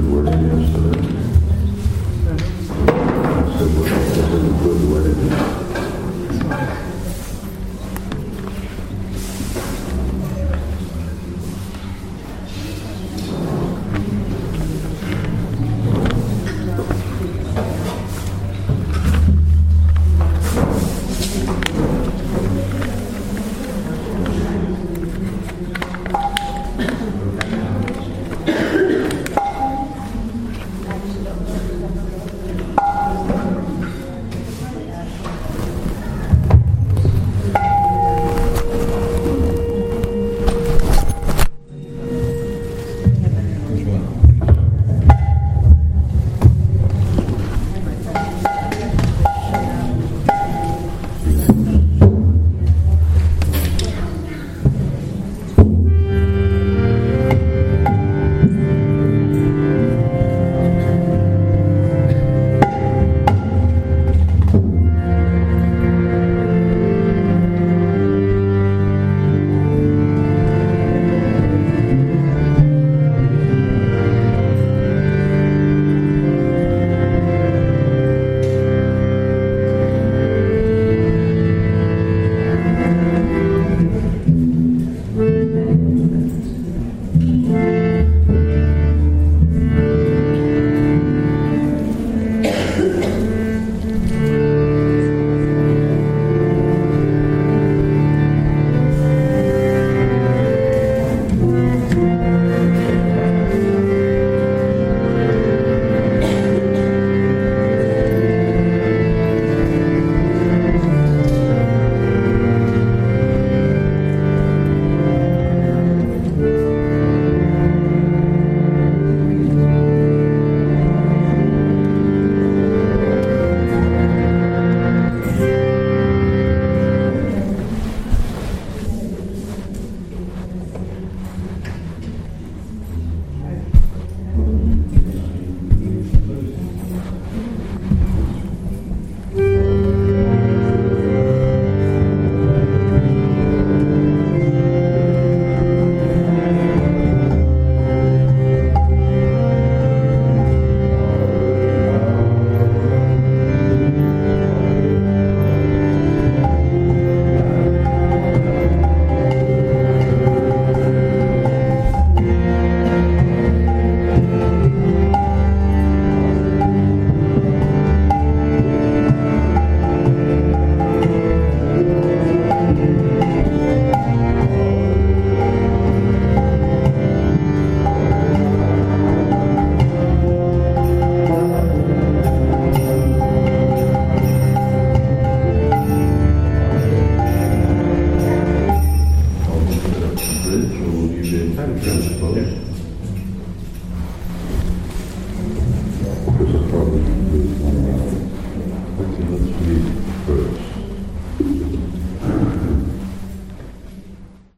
be attempting to